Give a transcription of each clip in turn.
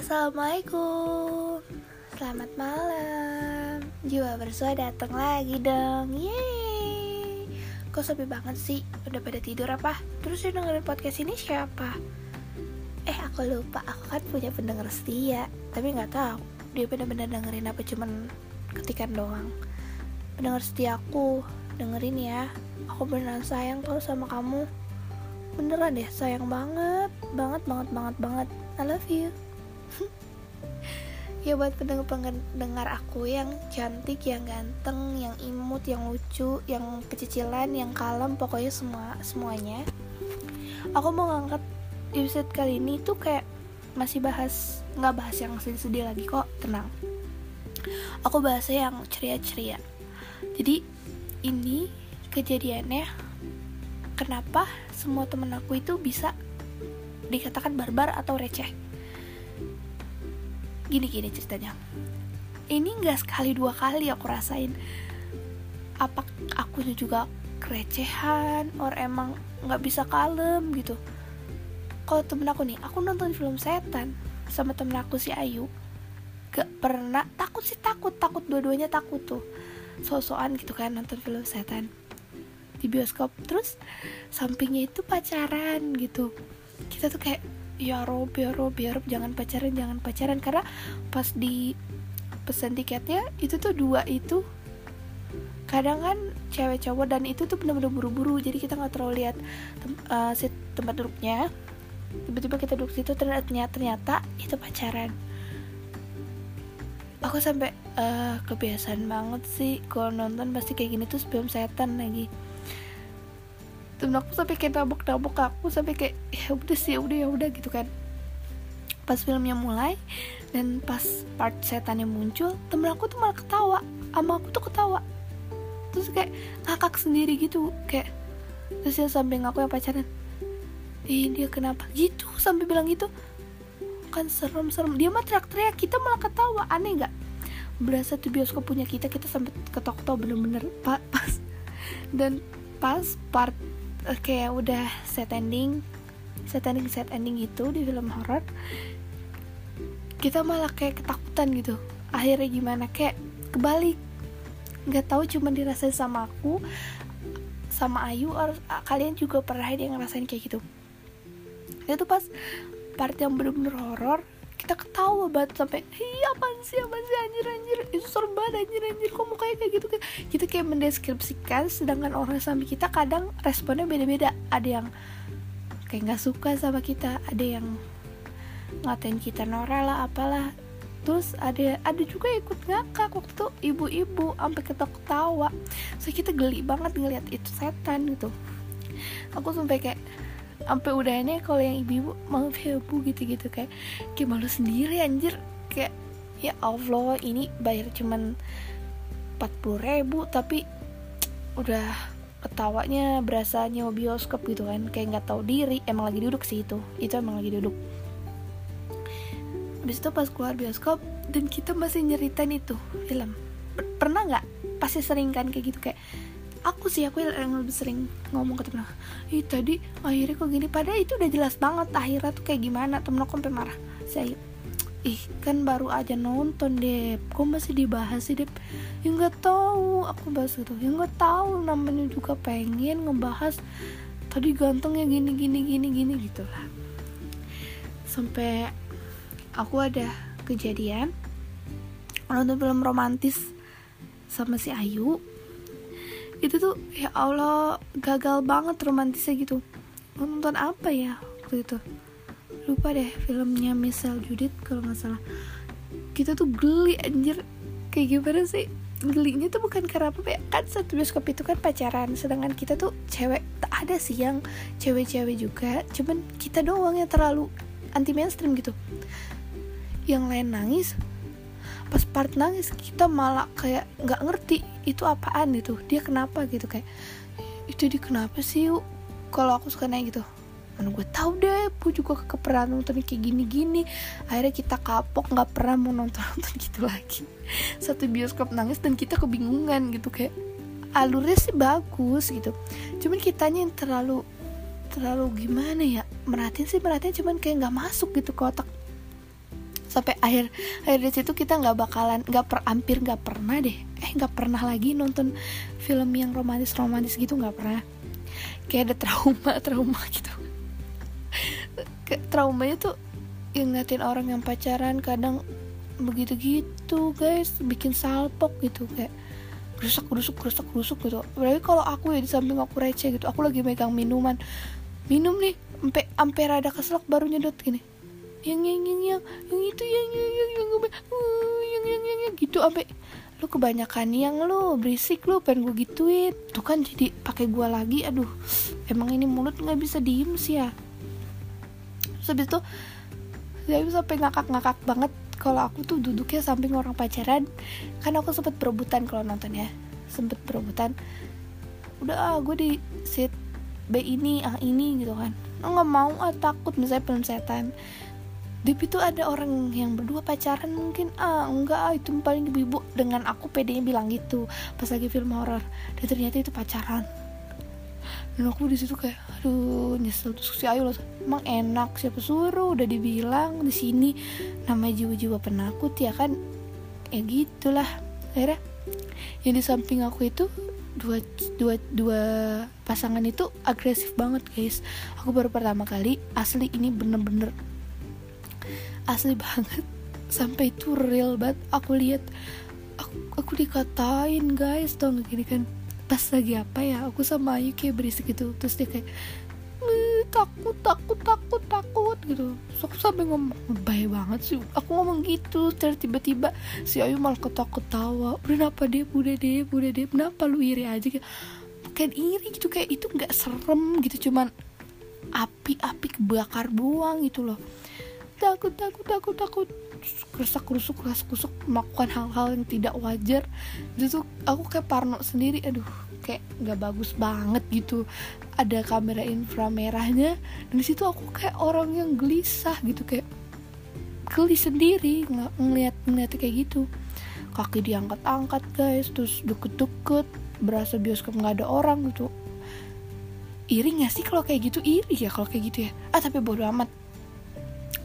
Assalamualaikum Selamat malam. Jiwa bersua datang lagi dong. Yeay. Kok sepi banget sih? Udah pada tidur apa? Terus yang dengerin podcast ini siapa? Eh aku lupa. Aku kan punya pendengar setia Tapi gak tahu Dia bener-bener dengerin apa Cuman ketikan doang. Pendengar setia aku Dengerin ya. Aku beneran sayang tau sama kamu. Beneran deh sayang banget. Banget banget banget banget. I love you ya buat pendengar aku yang cantik, yang ganteng, yang imut, yang lucu, yang kecicilan, yang kalem, pokoknya semua semuanya. Aku mau ngangkat episode kali ini tuh kayak masih bahas nggak bahas yang sedih-sedih lagi kok, tenang. Aku bahasnya yang ceria-ceria. Jadi ini kejadiannya kenapa semua temen aku itu bisa dikatakan barbar atau receh gini-gini ceritanya. Ini nggak sekali dua kali aku rasain. Apa aku juga kerecehan or emang nggak bisa kalem gitu. Kalau temen aku nih aku nonton film setan sama temen aku si Ayu gak pernah takut sih takut takut dua-duanya takut tuh. Sosokan gitu kan nonton film setan di bioskop. Terus sampingnya itu pacaran gitu. Kita tuh kayak ya Rob ya Rob ya Rob. Jangan pacaran jangan pacaran. Karena pas di pesan tiketnya itu tuh dua itu kadang kan cewek cowok dan itu tuh bener-bener buru-buru. Jadi kita nggak terlalu lihat tem uh, si tempat duduknya. Tiba-tiba kita duduk situ ternyata ternyata itu pacaran. Aku sampai uh, kebiasaan banget sih kalau nonton pasti kayak gini tuh film setan lagi temen aku sampai kayak nabok-nabok aku sampai kayak ya udah sih ya udah ya udah gitu kan. Pas filmnya mulai dan pas part setannya muncul temen aku tuh malah ketawa sama aku tuh ketawa. Terus kayak ngakak sendiri gitu kayak terus dia samping aku yang pacaran eh dia kenapa? Gitu sampai bilang gitu. Kan serem-serem dia mah teriak-teriak kita malah ketawa. Aneh nggak? Berasa tuh bioskop punya kita kita sampai ketawa-ketawa bener-bener pas. Dan pas part kayak udah set ending set ending set ending gitu di film horror kita malah kayak ketakutan gitu. Akhirnya gimana? Kayak kebalik. Nggak tahu cuma dirasain sama aku sama Ayu or kalian juga pernah yang ngerasain kayak gitu. Itu pas part yang bener-bener horor kita ketawa banget sampai iya apaan sih apaan sih? Anjir anjir. Itu banget anjir anjir. Kok mukanya kayak gitu kan kita kayak mendeskripsikan sedangkan orang sama kita kadang responnya beda-beda. Ada yang kayak nggak suka sama kita ada yang ngatain kita norak lah apalah. Terus ada ada juga ikut ngakak waktu itu ibu-ibu sampai ketawa-ketawa. So kita geli banget ngeliat itu setan gitu. Aku sampai kayak sampai udahnya kalau yang ibu-ibu maaf ya bu gitu-gitu kayak kayak malu sendiri anjir. Kayak ya Allah ini bayar cuman 40 ribu tapi udah ketawanya berasa nyewa bioskop gitu kan. Kayak nggak tahu diri emang lagi duduk sih itu. Itu emang lagi duduk. Habis itu pas keluar bioskop dan kita masih nyeritain itu film. Pernah nggak? Pasti sering kan kayak gitu kayak aku sih aku yang lebih sering ngomong ke temen aku ih tadi akhirnya kok gini? Padahal itu udah jelas banget akhirnya tuh kayak gimana temen aku sampai marah. Saya ih kan baru aja nonton deh kok masih dibahas sih deh ya nggak tahu aku bahas itu ya nggak tahu namanya juga pengen ngebahas. Tadi ganteng ya gini gini gini gini gitulah sampai aku ada kejadian nonton film romantis sama si Ayu itu tuh ya Allah gagal banget romantisnya gitu. Nonton apa ya waktu itu? Lupa deh filmnya Michelle Judith kalau nggak salah. Kita tuh geli anjir. Kayak gimana sih? Gelinya tuh bukan karena apa ya kan satu bioskop itu kan pacaran sedangkan kita tuh cewek tak ada sih yang cewek-cewek juga. Cuman kita doang yang terlalu anti mainstream gitu. Yang lain nangis pas part nangis kita malah kayak nggak ngerti itu apaan gitu. Dia kenapa gitu kayak itu dia kenapa sih kalau aku suka naik? Gitu. Mana gue tahu deh gue juga keperan nonton kayak gini-gini. Akhirnya kita kapok nggak pernah mau nonton nonton gitu lagi. Satu bioskop nangis dan kita kebingungan gitu kayak alurnya sih bagus gitu. Cuman kitanya yang terlalu terlalu gimana ya merhatiin sih merhatiin cuman kayak nggak masuk gitu ke otak sampai akhir akhir di situ kita nggak bakalan nggak per hampir nggak pernah deh. Eh nggak pernah lagi nonton film yang romantis romantis gitu nggak pernah. Kayak ada trauma trauma gitu. Kayak traumanya tuh ingetin orang yang pacaran kadang begitu gitu guys bikin salpok gitu kayak gerusak gerusuk gerusak gerusuk gitu. Berarti kalau aku ya di samping aku receh gitu aku lagi megang minuman. Minum nih sampai sampai rada keselak baru nyedot gini yang yang yang yang yang itu yang yang yang yang yang yang yang yang, yang gitu sampai lu kebanyakan yang lu berisik lu pengen gue gituin tuh kan jadi pakai gue lagi aduh emang ini mulut nggak bisa diem sih ya terus habis itu saya sampai ngakak-ngakak banget kalau aku tuh duduknya samping orang pacaran kan aku sempet berebutan kalau nonton ya sempet berebutan udah ah gue di seat B ini ah ini gitu kan nggak mau ah takut misalnya film setan di itu ada orang yang berdua pacaran mungkin ah enggak ah itu paling ibu dengan aku pedenya bilang gitu pas lagi film horor. Dan ternyata itu pacaran. Dan aku di situ kayak aduh nyesel. Terus si Ayu loh emang enak siapa suruh? Udah dibilang di sini nama jiwa-jiwa penakut ya kan? Ya gitulah. Akhirnya yang di samping aku itu dua dua dua pasangan itu agresif banget guys. Aku baru pertama kali asli ini bener-bener asli banget. Sampai itu real banget. Aku lihat aku, aku dikatain guys. Tau gini kan? Pas lagi apa ya aku sama Ayu kayak berisik gitu. Terus dia kayak takut takut takut takut gitu. So, aku sampai ngomong baik banget sih. Aku ngomong gitu. Terus tiba-tiba si Ayu malah ketawa-ketawa. Kenapa dia udah deh udah deh kenapa lu iri aja kayak bukan iri gitu kayak itu nggak serem gitu. Cuman api-api kebakar buang gitu loh takut takut takut takut. Kerusak kerusuk keras kerusuk melakukan hal-hal yang tidak wajar. Itu aku kayak parno sendiri aduh kayak nggak bagus banget gitu. Ada kamera inframerahnya dan di situ aku kayak orang yang gelisah gitu kayak geli sendiri nggak ngeliat ngeliat kayak gitu. Kaki diangkat-angkat guys terus deket-deket berasa bioskop nggak ada orang gitu. Iri gak sih kalau kayak gitu? Iri ya kalau kayak gitu ya. Ah tapi bodo amat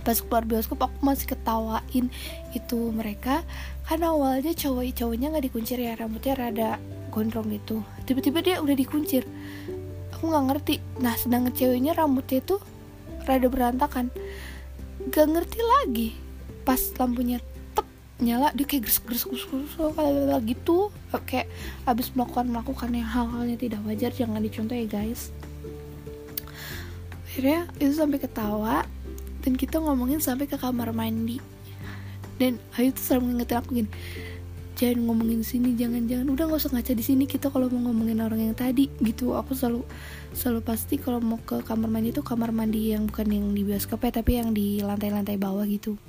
pas keluar bioskop aku masih ketawain itu mereka. Karena awalnya cowok cowoknya nggak dikuncir ya rambutnya rada gondrong gitu. Tiba-tiba dia udah dikuncir. Aku nggak ngerti. Nah sedangkan ceweknya rambutnya tuh rada berantakan. Gak ngerti lagi. Pas lampunya tep nyala dia kayak gres gres gres kayak gitu. Kayak abis melakukan melakukan yang hal-halnya tidak wajar jangan dicontoh ya guys. Akhirnya itu sampai ketawa dan kita ngomongin sampai ke kamar mandi. Dan Ayu tuh selalu ngingetin aku gini jangan ngomongin sini jangan jangan udah nggak usah ngaca di sini kita kalau mau ngomongin orang yang tadi gitu. Aku selalu selalu pasti kalau mau ke kamar mandi itu kamar mandi yang bukan yang di bioskop ya tapi yang di lantai-lantai bawah gitu.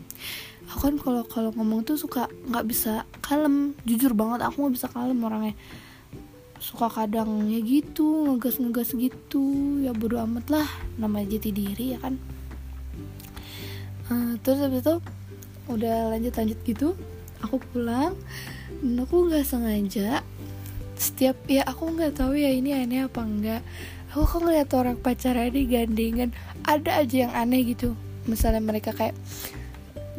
Aku kan kalau kalau ngomong tuh suka nggak bisa kalem. Jujur banget aku nggak bisa kalem orangnya. Suka kadang ya gitu ngegas ngegas gitu. Ya bodo amat lah namanya jati diri ya kan uh, terus habis itu udah lanjut lanjut gitu aku pulang. Dan aku nggak sengaja setiap ya aku nggak tahu ya ini aneh apa enggak aku kok ngeliat orang pacaran di gandengan ada aja yang aneh gitu. Misalnya mereka kayak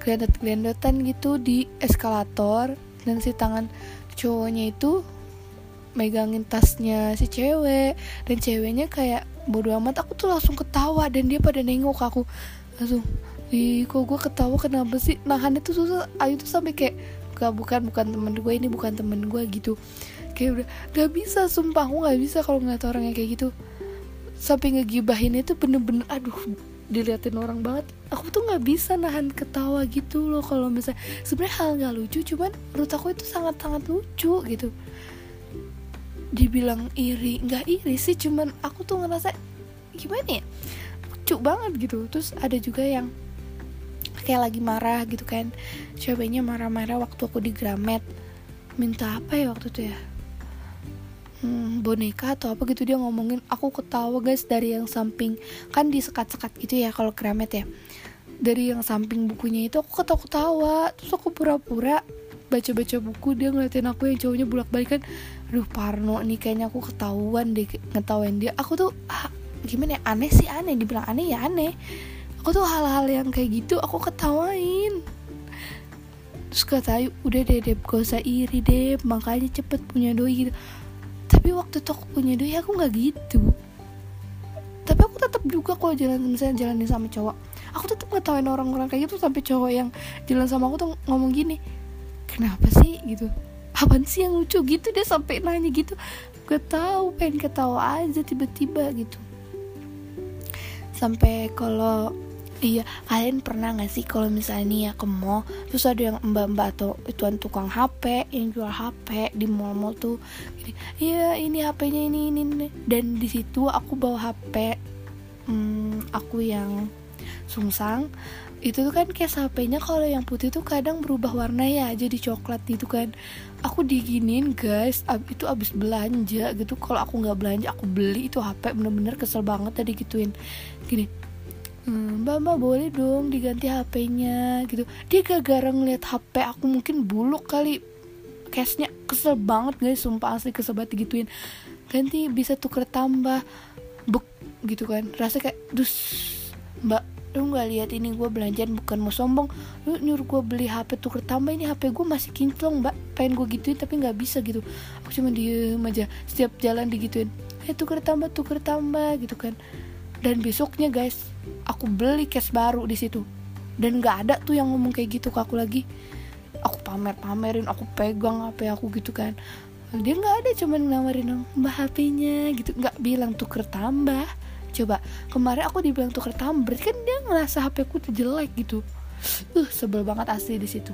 gelendot gelendotan gitu di eskalator dan si tangan cowoknya itu megangin tasnya si cewek dan ceweknya kayak bodo amat. Aku tuh langsung ketawa dan dia pada nengok aku. Langsung ih kok gue ketawa kenapa sih? Nahan itu susah. Ayu tuh sampai kayak gak bukan bukan temen gue ini bukan temen gue gitu. Kayak udah gak bisa sumpah aku gak bisa kalau ngeliat orang yang kayak gitu. Sampai ngegibahin itu bener-bener aduh diliatin orang banget. Aku tuh nggak bisa nahan ketawa gitu loh kalau misalnya sebenarnya hal nggak lucu cuman menurut aku itu sangat sangat lucu gitu. Dibilang iri nggak iri sih cuman aku tuh ngerasa gimana ya? Lucu banget gitu. Terus ada juga yang kayak lagi marah gitu kan. Ceweknya marah-marah waktu aku di Gramet. Minta apa ya waktu itu ya? Hmm, boneka atau apa gitu dia ngomongin. Aku ketawa guys dari yang samping. Kan di sekat-sekat gitu ya kalau Gramet ya. Dari yang samping bukunya itu aku ketawa-ketawa. Terus aku pura-pura baca-baca buku dia ngeliatin aku yang cowoknya bolak balik kan. Aduh Parno nih kayaknya aku ketahuan deh ngetawain dia. Aku tuh ah, gimana ya? Aneh sih aneh. Dibilang aneh ya aneh aku tuh hal-hal yang kayak gitu aku ketawain. Terus kata Ayu udah deh Deb gak usah iri Deb. Makanya cepet punya doi gitu. Tapi waktu itu aku punya doi aku nggak gitu. Tapi aku tetap juga kalau jalan misalnya jalanin sama cowok aku tetap ngetawain orang-orang kayak gitu sampai cowok yang jalan sama aku tuh ngomong gini kenapa sih? Gitu. Apaan sih yang lucu? Gitu dia sampai nanya gitu. Gak tahu pengen ketawa aja tiba-tiba gitu. Sampai kalau Iya, kalian pernah gak sih kalau misalnya nih ya ke mall Terus ada yang mbak-mbak atau tuan tukang HP Yang jual HP di mall-mall tuh Iya ini HP-nya ini, ini ini. Dan di situ aku bawa HP hmm, Aku yang sungsang. Itu tuh kan case HP-nya kalau yang putih tuh kadang berubah warna ya jadi coklat gitu kan. Aku diginin guys ab itu abis belanja gitu. Kalau aku nggak belanja aku beli. Itu HP bener-bener kesel banget tadi gituin. Gini hmm, mbak mbak boleh dong diganti HP-nya gitu. Dia gara-gara ngeliat HP aku mungkin buluk kali. Case-nya kesel banget guys. Sumpah asli kesel banget gituin ganti bisa tuker tambah. Buk gitu kan. Rasa kayak dus. Mbak lu nggak lihat ini gue belanjaan bukan mau sombong. Lu nyuruh gue beli HP tuker tambah. Ini HP gue masih kinclong mbak. Pengen gue gituin tapi nggak bisa gitu. Aku cuma diem aja. Setiap jalan digituin. Eh tuker tambah tuker tambah gitu kan. Dan besoknya guys aku beli cash baru di situ. Dan nggak ada tuh yang ngomong kayak gitu ke aku lagi. Aku pamer pamerin aku pegang HP aku gitu kan. Dia nggak ada cuman nawarin mbak HP-nya gitu. Nggak bilang tuker tambah. Coba kemarin aku dibilang tuker tambah berarti kan dia ngerasa HP ku tuh jelek gitu. Uh sebel banget asli di situ